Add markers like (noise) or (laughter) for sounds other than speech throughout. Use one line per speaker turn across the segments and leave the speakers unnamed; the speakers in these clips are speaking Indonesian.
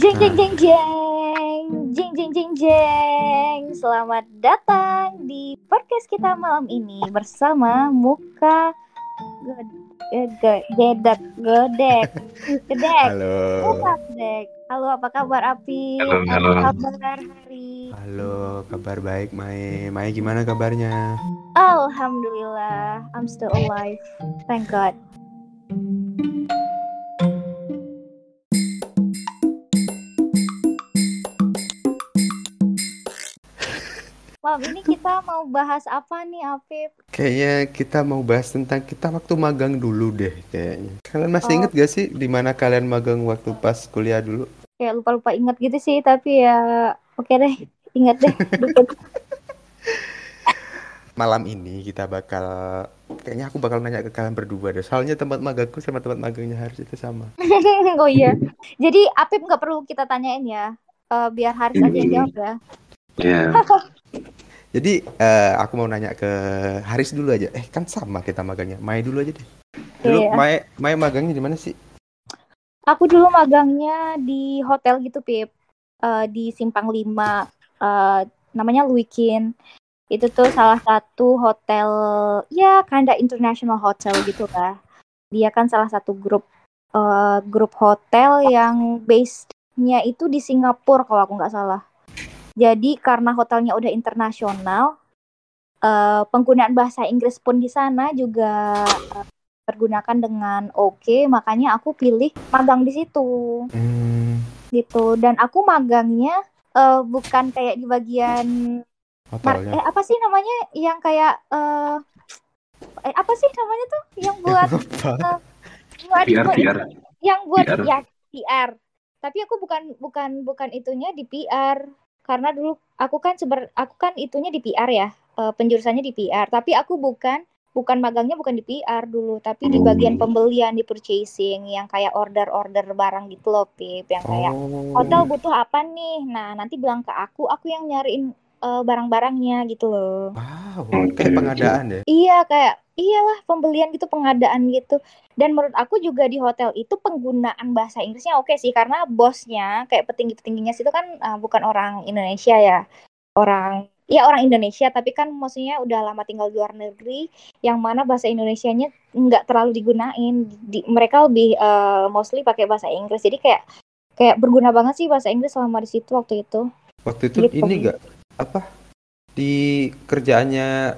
Jeng jeng jeng jeng jeng jeng jeng jeng Selamat datang di podcast kita malam ini bersama Muka Gedek Gedek Gedek
Halo.
Muka Gedek Halo apa kabar Api?
Halo, halo.
Apa kabar Hari?
Halo, kabar baik Mai. Mai gimana kabarnya?
Alhamdulillah I'm still alive Thank God Malam ini kita mau bahas apa nih Afif?
Kayaknya kita mau bahas tentang kita waktu magang dulu deh kayaknya. Kalian masih
Oh.
inget gak sih di mana kalian magang waktu pas kuliah dulu?
Kayak lupa-lupa inget gitu sih tapi ya oke deh inget deh. (laughs)
Malam ini kita bakal kayaknya aku bakal nanya ke kalian berdua deh. Soalnya tempat magangku sama tempat magangnya harus itu sama. (laughs)
oh iya. Jadi Apip nggak perlu kita tanyain ya. Eh, biar Haris aja yang jawab ya.
Ya, (laughs)
Jadi eh, aku mau nanya ke Haris dulu aja. Eh kan sama kita magangnya. Mai dulu aja deh. Dulu
Iya.
Mai Mai magangnya di mana sih?
Aku dulu magangnya di hotel gitu Pip. Eh, di Simpang 5 eh, namanya Luikin. Itu tuh salah satu hotel ya kinda international hotel gitu lah. Dia kan salah satu grup eh, grup hotel yang base-nya itu di Singapura kalau aku nggak salah. Jadi karena hotelnya udah internasional, eh, penggunaan bahasa Inggris pun di sana juga pergunakan dengan oke, makanya aku pilih magang di situ
Hmm,
gitu. Dan aku magangnya eh, bukan kayak di bagian
hotelnya.
eh apa sih namanya yang kayak eh eh apa sih namanya tuh yang buat (laughs)
Apa?
buat
PR,
buat-
PR.
yang buat
PR.
ya PR. Tapi aku bukan bukan bukan itunya di PR karena dulu aku kan seber aku kan itunya di PR ya eh, penjurusannya di PR. Tapi aku bukan bukan magangnya bukan di PR dulu, tapi di bagian
Oh.
pembelian di purchasing yang kayak order-order barang gitu loh, Pip, yang kayak
Oh.
hotel butuh apa nih? Nah, nanti bilang ke aku, aku yang nyariin eh, barang-barangnya gitu loh.
Wow, kayak pengadaan ya.
Iya kayak iyalah pembelian gitu pengadaan gitu. Dan menurut aku juga di hotel itu penggunaan bahasa Inggrisnya oke sih karena bosnya kayak petinggi-petingginya situ kan uh, bukan orang Indonesia ya. Orang ya orang Indonesia tapi kan maksudnya udah lama tinggal di luar negeri yang mana bahasa Indonesianya nggak terlalu digunain. Di, mereka lebih uh, mostly pakai bahasa Inggris. Jadi kayak kayak berguna banget sih bahasa Inggris selama di situ waktu itu.
Waktu itu
Gitu.
ini gak apa? Di kerjaannya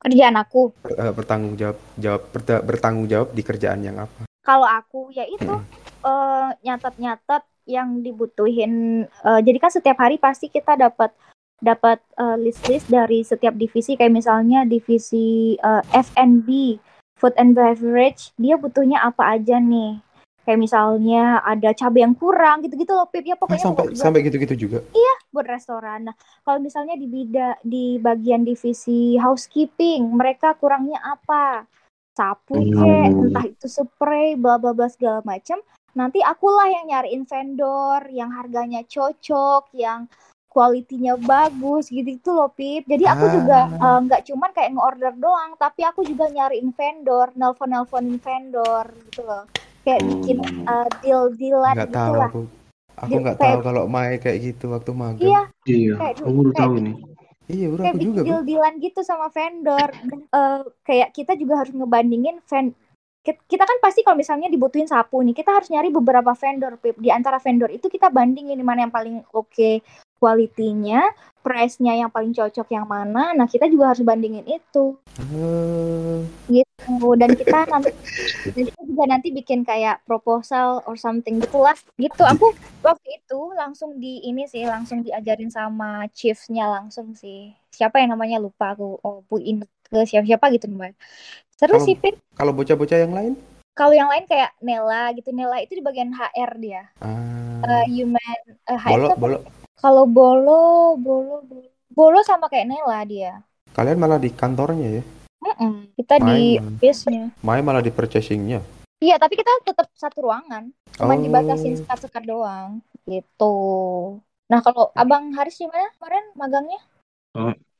kerjaan aku.
Eh, bertanggung jawab jawab berta- bertanggung jawab di kerjaan yang apa?
kalau aku ya itu eh, nyatet-nyatet yang dibutuhin eh, jadi kan setiap hari pasti kita dapat dapat eh, list-list dari setiap divisi. Kayak misalnya divisi eh, F&B food and beverage dia butuhnya apa aja nih kayak misalnya ada cabai yang kurang gitu-gitu loh Pip ya
Ah,
pokoknya
sampai
buat,
sampai gitu-gitu juga.
buat restoran nah kalau misalnya di bida di bagian divisi housekeeping mereka kurangnya apa sapu kek
Hmm.
entah itu spray bla bla bla segala macam nanti akulah yang nyariin vendor yang harganya cocok yang kualitinya bagus gitu gitu loh Pip jadi aku
Ah.
juga eh, nggak cuman kayak nge-order doang tapi aku juga nyariin vendor nelpon nelponin vendor gitu loh kayak bikin
Hmm.
eh, deal dealan
Nggak
gitu
tahu
lah
aku. Aku nggak tahu kalau Mai kayak gitu waktu magang.
iya
Iya,
Kayak
aku baru
kayak
tahu nih.
Iya, bro,
kayak
aku
bikin
juga, bro.
deal-dealan gitu sama vendor. Dan, eh, kayak kita juga harus ngebandingin kit- kita kan pasti kalau misalnya dibutuhin sapu nih, kita harus nyari beberapa vendor, Pip. Di antara vendor itu kita bandingin di mana yang paling oke kualitinya, price-nya yang paling cocok yang mana. Nah, kita juga harus bandingin itu.
Eh,
Gitu. Dan kita nanti (laughs) dan kita juga nanti bikin kayak proposal or something gitulah. Gitu. Aku waktu itu langsung di ini sih, langsung diajarin sama chiefnya langsung sih. Siapa yang namanya lupa aku. Oh, puin ke siapa-siapa gitu namanya. Seru
Kalau-
sih, Pip.
kalau bocah-bocah yang lain?
Kalau yang lain kayak Nela gitu, Nela itu di bagian HR dia.
Ah,
Eh, human eh, HR. Kalau Bolo, Bolo, Bolo. Bolo sama kayak Nela dia.
Kalian malah di kantornya ya?
Mm-mm. Kita di
Main.
base-nya.
Mai malah di purchasingnya.
Iya, tapi kita tetap satu ruangan. Cuma
Oh.
dibatasin sekat-sekat doang. Gitu. Nah, kalau Abang Haris gimana kemarin magangnya?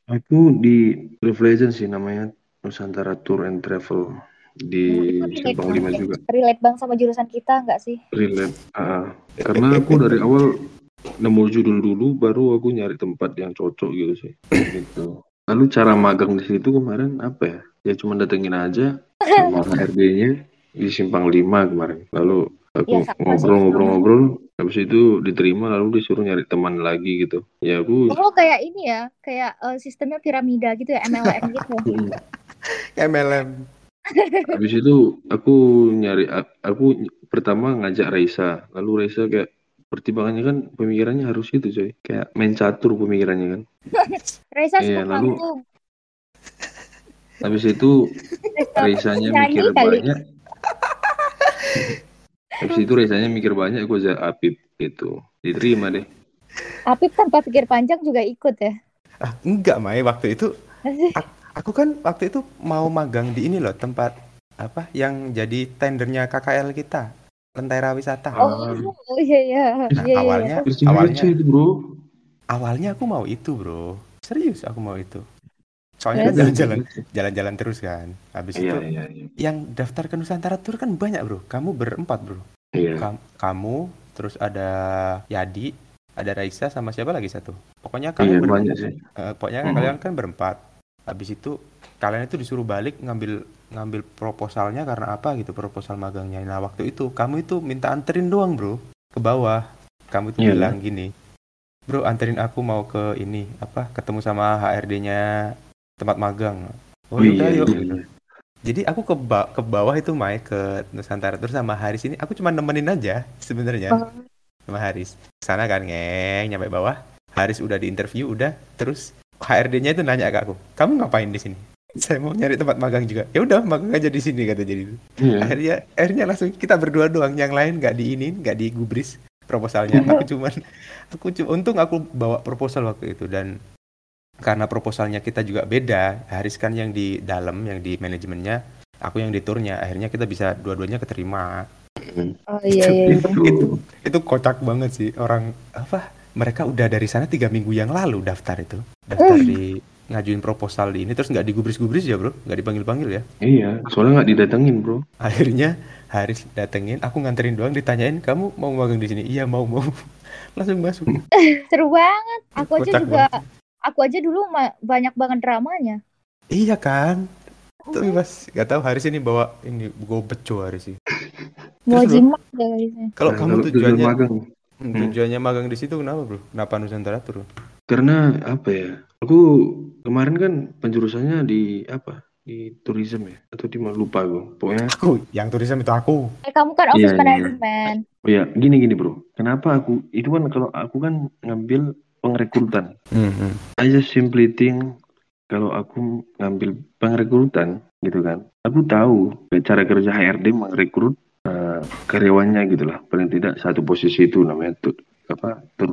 Aku di Agent sih namanya Nusantara Tour and Travel. di
Oh,
Simpang 5
ya.
juga.
Relate banget sama jurusan kita nggak sih?
Relate. Ah, karena aku dari awal nemu judul dulu, baru aku nyari tempat yang cocok gitu sih. (clears throat) Gitu. Lalu cara magang di situ kemarin apa ya? Ya cuma datengin aja (laughs) sama HRD-nya di Simpang 5 kemarin. Lalu aku
sih,
ngobrol-ngobrol-ngobrol, habis itu diterima lalu disuruh nyari teman lagi gitu. Ya aku
Oh kayak ini ya, kayak eh, sistemnya piramida gitu ya, MLM (laughs) gitu. (laughs)
MLM.
Habis itu aku nyari aku pertama ngajak Raisa, lalu Raisa kayak pertimbangannya kan pemikirannya harus itu coy, kayak main catur pemikirannya kan. (laughs)
Reza
Iya, lalu-
langsung.
Habis itu
Nyanyi
mikir
kali.
banyak. Habis itu Raisanya mikir banyak, aku ajak Apip gitu. Diterima deh.
Apip tanpa pikir panjang juga ikut ya.
Ah, enggak, Mai. Waktu itu aku kan waktu itu mau magang di ini loh, tempat apa yang jadi tendernya KKL kita. Lentera Wisata.
Oh, oh iya iya.
Nah,
Iya, iya,
awalnya
Terus
awalnya
itu bro.
awalnya aku mau itu, Bro. Serius aku mau itu. Soalnya kan
Terus?
jalan-jalan jalan-jalan terus kan. Habis
Iya
itu
iya iya.
yang daftar ke Nusantara Tour kan banyak, Bro. Kamu berempat, Bro.
Iya.
Kam- kamu, terus ada Yadi, ada Raisa sama siapa lagi satu. Pokoknya kalian
Iya
ber-
banyak sih.
eh, pokoknya
Hmm.
kalian kan berempat. Habis itu kalian itu disuruh balik ngambil ngambil proposalnya karena apa gitu proposal magangnya. Nah waktu itu kamu itu minta anterin doang bro ke bawah. Kamu itu
Iya.
bilang gini, bro anterin aku mau ke ini apa ketemu sama HRD-nya tempat magang. Oh,
Oh,
yaudah,
iya,
yuk.
iya.
gitu. Jadi aku ke ba- ke bawah itu Mai ke Nusantara terus sama Haris ini aku cuma nemenin aja sebenarnya
Oh.
sama Haris. Sana kan ngeng nyampe bawah. Haris udah diinterview udah terus HRD-nya itu nanya ke aku, "Kamu ngapain di sini?" (laughs) Saya mau nyari tempat magang juga. Ya udah magang aja di sini kata jadi.
Iya.
Akhirnya akhirnya langsung kita berdua doang, yang lain nggak diinin, nggak digubris proposalnya. Aku cuman aku cuma untung aku bawa proposal waktu itu dan karena proposalnya kita juga beda, Haris kan yang di dalam, yang di manajemennya, aku yang di turnya. Akhirnya kita bisa dua-duanya keterima.
Oh iya iya. iya.
Itu.
Itu kocak banget sih orang apa? Mereka udah dari sana tiga minggu yang lalu daftar itu, daftar di ngajuin proposal di ini terus nggak digubris-gubris ya bro, nggak dipanggil-panggil ya.
Iya. Soalnya nggak didatengin bro.
Akhirnya Haris datengin, aku nganterin doang ditanyain kamu mau magang di sini? Iya mau mau. (laughs) Langsung masuk. (laughs)
Seru banget. Aku aja
Kocak
juga aku aja dulu banyak banget dramanya.
Iya kan? Tapi pas nggak tahu Haris ini bawa ini gue beco Haris sih.
Mau jimat guys.
Kalau
Nah,
kamu tujuannya
magang.
Hmm, tujuannya magang di situ kenapa bro? Kenapa Nusantara Tour?
Karena apa ya? Aku kemarin kan penjurusannya di apa? Di tourism ya? Atau di mana lupa gue. Pokoknya
Aku, yang turisme itu aku.
Eh, kamu kan office
Iya, iya.
management.
Oh ya, gini gini bro. Kenapa aku itu kan kalau aku kan ngambil pengrekrutan.
Hmm,
I just simply think kalau aku ngambil pengrekrutan gitu kan, aku tahu cara kerja HRD merekrut eh, karyawannya gitu lah. Paling tidak satu posisi itu namanya tuh apa tour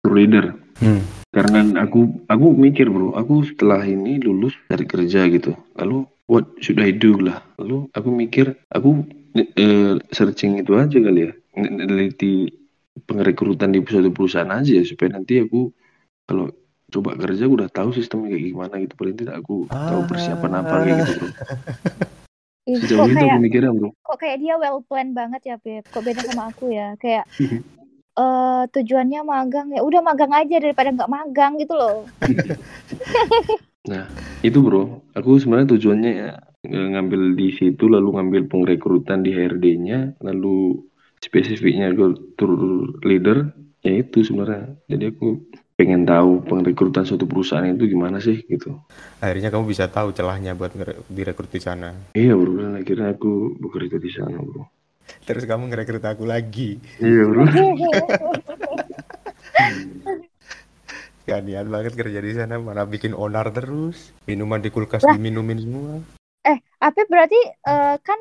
tour leader.
Hmm.
Karena aku aku mikir bro, aku setelah ini lulus dari kerja gitu. Lalu what should I do lah? Lalu aku mikir aku eh, searching itu aja kali ya, neliti pengrekrutan di suatu perusahaan aja ya supaya nanti aku kalau coba kerja aku udah tahu sistemnya kayak gimana gitu paling tidak aku tahu persiapan apa kayak gitu bro. Sejauh
kok
itu
kayak
aku mikirnya bro.
kok kayak dia well plan banget ya Beb. Kok beda sama aku ya? Kayak (laughs) eh tujuannya magang ya udah magang aja daripada nggak magang gitu loh. (laughs)
Itu bro, aku sebenarnya tujuannya ya ngambil di situ lalu ngambil pengrekrutan di HRD-nya lalu spesifiknya ke tour leader ya itu sebenarnya. Jadi aku pengen tahu pengrekrutan suatu perusahaan itu gimana sih gitu.
Akhirnya kamu bisa tahu celahnya buat ngere- direkrut di sana.
Iya bro, dan akhirnya aku bekerja di sana bro.
Terus kamu ngerekrut aku lagi.
Iya bro.
Gak niat banget kerja di sana, mana bikin onar terus. Minuman di kulkas
Lah.
diminumin semua.
Apa berarti eh, kan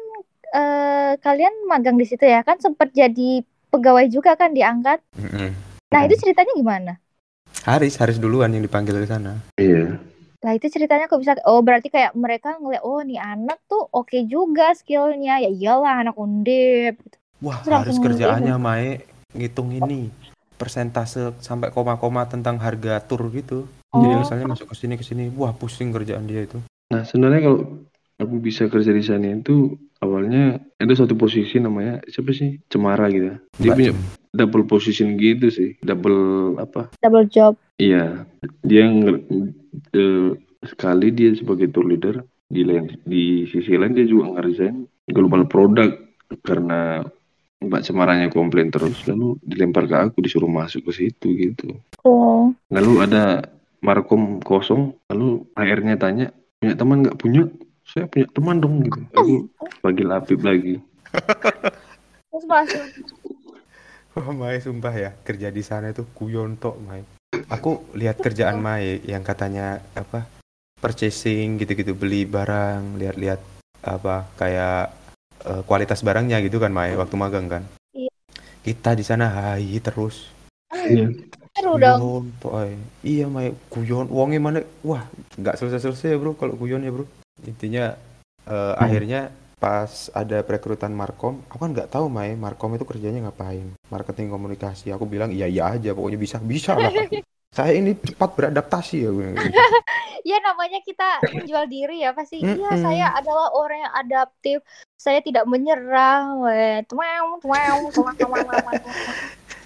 eh, kalian magang di situ ya? Kan sempat jadi pegawai juga kan diangkat.
Mm-mm.
Nah, itu ceritanya gimana?
Haris, Haris duluan yang dipanggil ke sana.
Iya.
Lah itu ceritanya kok bisa oh berarti kayak mereka ngeliat oh nih anak tuh oke juga skillnya ya iyalah anak undip
Wah,
Terus langsung
kerjaannya Mae ngitung ini persentase sampai koma-koma tentang harga tur gitu. Jadi
Oh.
misalnya masuk ke sini ke sini, wah pusing kerjaan dia itu.
Nah sebenarnya kalau aku bisa kerja di sana itu awalnya ada satu posisi namanya siapa sih Cemara gitu. Dia
Mbak
punya
Cem.
double position gitu sih, double apa?
Double job.
Iya, dia eh, sekali dia sebagai tour leader di lain di sisi lain dia juga ngerjain global product karena Mbak Cemaranya komplain terus lalu dilempar ke aku disuruh masuk ke situ gitu.
Oh.
Lalu ada markom kosong, lalu HR-nya tanya, punya teman nggak punya? Saya punya teman dong gitu. Aku panggil Apip lagi.
Terus masuk.
Wah, (laughs) Mai sumpah ya, kerja di sana itu kuyon tok, Mai. Aku lihat kerjaan Mai yang katanya apa? Purchasing gitu-gitu, beli barang, lihat-lihat apa kayak eh, kualitas barangnya gitu kan, Mai, waktu magang kan.
Iya.
Kita di sana hai terus.
Iya.
Seru dong.
Ay. Iya, Mai, kuyon. Uangnya mana? Wah, nggak selesai-selesai, Bro, kalau kuyon ya, Bro. Intinya eh, akhirnya pas ada perekrutan Markom, aku kan nggak tahu Mai, Markom itu kerjanya ngapain, marketing komunikasi. Aku bilang iya iya aja, pokoknya bisa bisa lah. (laughs) Saya ini cepat beradaptasi ya. gue. (laughs)
Ya namanya kita menjual diri ya pasti. Iya
Mm-mm.
saya adalah orang yang adaptif. Saya tidak menyerah. Tuang, tuang, tuang, tuang.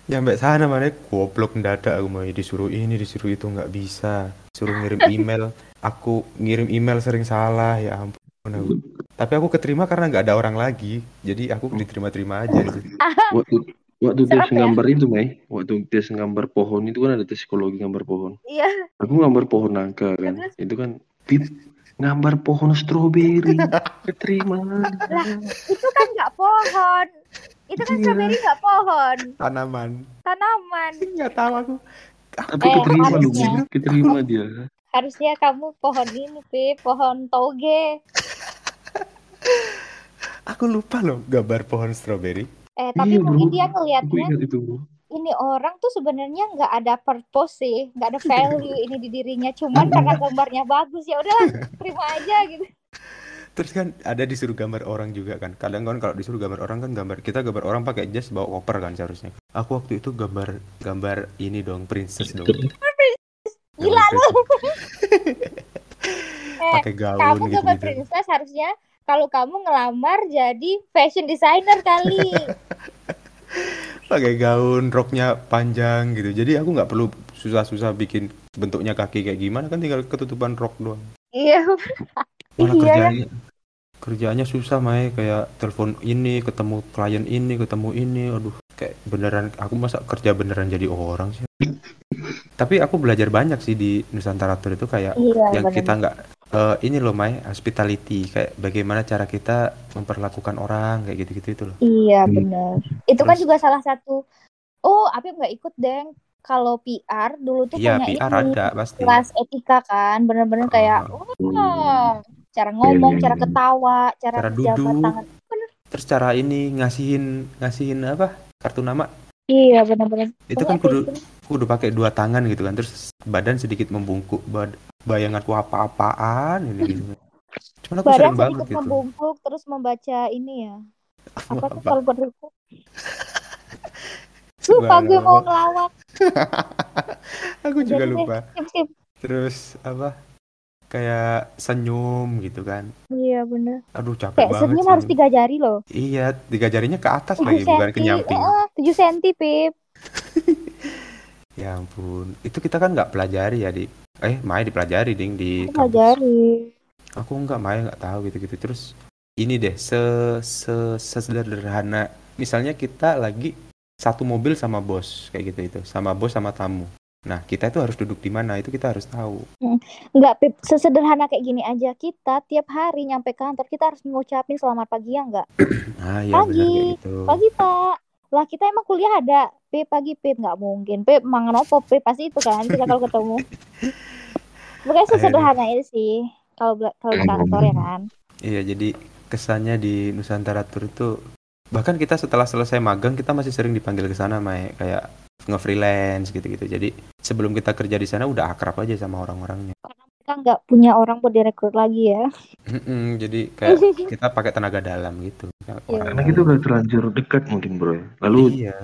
Nyampe sana mana goblok mendadak aku Mai, disuruh ini disuruh itu nggak bisa, suruh ngirim email, aku ngirim email sering salah ya ampun aku. Tapi aku keterima karena nggak ada orang lagi, jadi aku diterima-terima aja. di situ. (laughs)
Waktu waktu tes
ya?
gambar itu, Mei, waktu tes gambar pohon itu kan ada tes psikologi gambar pohon.
Iya.
Aku gambar pohon nangka kan.
Terus?
Itu kan Pip gambar pohon stroberi. (laughs) Keterima.
Itu kan nggak pohon. Itu kan
Iya.
strawberry nggak pohon.
Tanaman,
Tanaman. (laughs)
nggak tahu aku.
Tapi
Eh,
keterima
harusnya.
Mei. Keterima (laughs) dia.
Harusnya kamu pohon ini, Pip. Pohon toge.
Aku lupa loh gambar pohon stroberi.
Eh, tapi
Iya,
mungkin
bro.
dia ngelihatnya ini orang tuh sebenarnya nggak ada purpose sih, nggak ada value ini di dirinya, cuman (laughs) karena gambarnya bagus ya udahlah terima aja gitu.
Terus kan ada disuruh gambar orang juga kan. Kadang kan kalau disuruh gambar orang kan gambar kita gambar orang pakai jas bawa koper kan seharusnya. Aku waktu itu gambar gambar ini dong princess dong.
Gila
Gambar
lu. (laughs) Eh,
Pakai gaun
kamu
gitu
gambar
gitu.
princess harusnya kalau kamu ngelamar jadi fashion designer kali. (laughs)
Pakai gaun, roknya panjang gitu. Jadi aku nggak perlu susah-susah bikin bentuknya kaki kayak gimana kan tinggal ketutupan rok doang.
Iya. (laughs)
Malah
Iya, ya.
kerjaannya kerjaannya susah Mai kayak telepon ini ketemu klien ini ketemu ini aduh kayak beneran aku masa kerja beneran jadi orang sih tapi aku belajar banyak sih di Nusantara Tour itu kayak
Iya,
yang
bener.
kita nggak eh, ini loh Mai hospitality kayak bagaimana cara kita memperlakukan orang kayak gitu-gitu itu loh
Iya,
Hmm.
benar. Itu kan
Terus-
juga salah satu. Oh, Apip nggak ikut, Deng. Kalau PR dulu tuh
iya
punya
PR
ini
ada pasti
kelas etika kan, bener-bener kayak wah, cara ngomong,
Iya, iya,
cara
iya.
ketawa, cara,
Cara
jabat
duduk.
tangan.
terus cara ini ngasihin ngasihin apa kartu nama
Iya, bener-bener.
itu kan kudu
tips.
kudu pakai dua tangan gitu kan terus badan sedikit membungkuk bad- bayanganku apa-apaan ini gitu cuman aku
Badan
sering banget gitu
membungkuk terus membaca ini ya. Apa kalau berruku? (laughs) Lupa gue mau ngelawak. (laughs)
aku juga
Jadi
lupa terus apa kayak senyum gitu kan
Iya, bener.
aduh capek
Kayak
banget
senyum harus tiga jari loh.
iya tiga jarinya ke atas
7
lagi bukan ke
senti.
nyamping
Eh, 7 senti, Pip.
Ya ampun itu kita kan nggak pelajari ya di eh Maya dipelajari ding di
Tiga
kampus
jari.
aku nggak Maya nggak tahu gitu-gitu terus ini deh se se sesederhana misalnya kita lagi satu mobil sama bos kayak gitu itu sama bos sama tamu nah kita itu harus duduk di mana itu kita harus tahu
Enggak, Pip. Sesederhana kayak gini aja. Kita tiap hari nyampe kantor, kita harus ngucapin selamat pagi ya enggak? (clears throat)
ah iya benar
Pagi.
kayak gitu
Pagi, Pak. Lah, kita emang kuliah ada. Pip, pagi, Pip. Nggak mungkin. Pip, mangan opo, Pip. Pasti itu kan kita kalau ketemu. Bukan sesederhana itu sih. Kalau kalau di kantor ya kan.
iya jadi kesannya di Nusantara Tour itu bahkan kita setelah selesai magang kita masih sering dipanggil ke sana Mai kayak nge-freelance gitu-gitu jadi sebelum kita kerja di sana udah akrab aja sama orang-orangnya
Kita nggak punya orang buat direkrut lagi ya.
Jadi kayak (laughs) kita pakai tenaga dalam gitu
Iya.
orang
Karena kita udah terlanjur dekat mungkin bro. Lalu
iya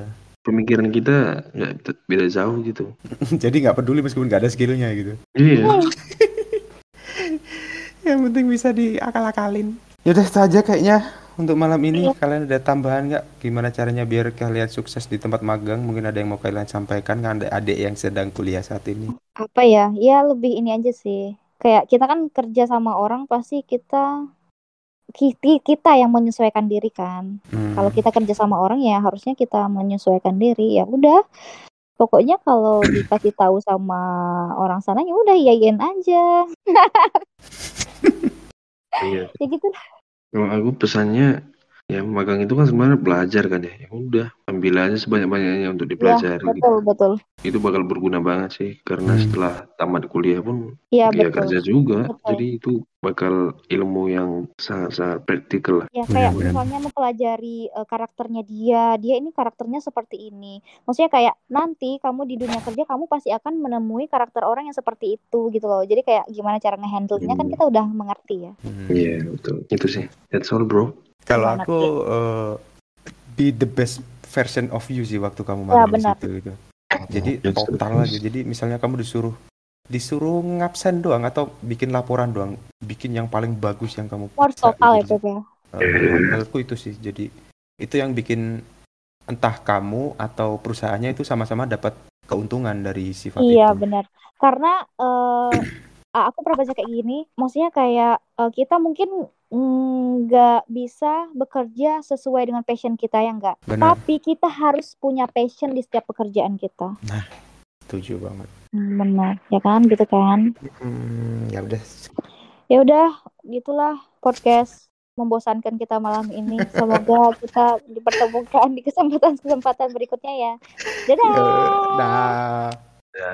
pemikiran kita nggak beda jauh gitu. (laughs)
jadi nggak peduli meskipun nggak ada skillnya gitu
Iya. (laughs)
yang penting bisa diakal-akalin. Yaudah itu aja kayaknya untuk malam ini.
Iya.
Kalian ada tambahan nggak? Gimana caranya biar kalian sukses di tempat magang? Mungkin ada yang mau kalian sampaikan kan ada adik yang sedang kuliah saat ini.
Apa ya? Ya lebih ini aja sih. Kayak kita kan kerja sama orang pasti kita kita, yang menyesuaikan diri kan.
Hmm.
Kalau kita kerja sama orang ya harusnya kita menyesuaikan diri. Ya udah. Pokoknya kalau (coughs) dikasih tahu sama orang sana ya udah iyain aja. (laughs)
Iya.
Ya gitu.
Kalau aku pesannya ya magang itu kan sebenarnya belajar kan ya. Ya udah, ambil aja sebanyak-banyaknya untuk
Ya,
dipelajari gitu.
betul betul.
Itu bakal berguna banget sih karena
Hmm.
setelah tamat kuliah pun
Iya
dia
betul.
kerja juga.
Betul.
Jadi itu bakal ilmu yang sangat-sangat praktikal lah.
Ya kayak misalnya mempelajari eh, karakternya dia, dia ini karakternya seperti ini. Maksudnya kayak nanti kamu di dunia kerja kamu pasti akan menemui karakter orang yang seperti itu gitu loh. Jadi kayak gimana cara ngehandle-nya kan
Hmm.
kita udah mengerti ya.
Hmm.
Iya, betul. Itu sih. That's all, bro.
Kalau aku eh, be the best version of you sih waktu kamu
Ya,
di
benar.
situ gitu. Jadi
Yes,
total aja. Jadi misalnya kamu disuruh disuruh ngabsen doang atau bikin laporan doang, bikin yang paling bagus yang kamu
Harus total ya
gitu.
Beb ya.
Eh, menurutku itu sih. Jadi itu yang bikin entah kamu atau perusahaannya itu sama-sama dapat keuntungan dari sifat
Iya
itu.
benar. Karena ah, aku pernah baca kayak gini, maksudnya kayak eh, kita mungkin mm, nggak bisa bekerja sesuai dengan passion kita ya enggak.
Benar.
Tapi kita harus punya passion di setiap pekerjaan kita.
Setuju banget.
Hmm, benar, ya kan, gitu kan.
Hmm, ya udah.
Ya udah, gitulah podcast membosankan kita malam ini. Semoga kita dipertemukan di kesempatan-kesempatan berikutnya ya. Dadah.
Dah.
Ya.